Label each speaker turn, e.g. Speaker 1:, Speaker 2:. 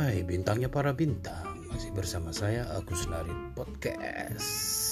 Speaker 1: Hai bintangnya para bintang. Masih bersama saya Agus Narin Podcast.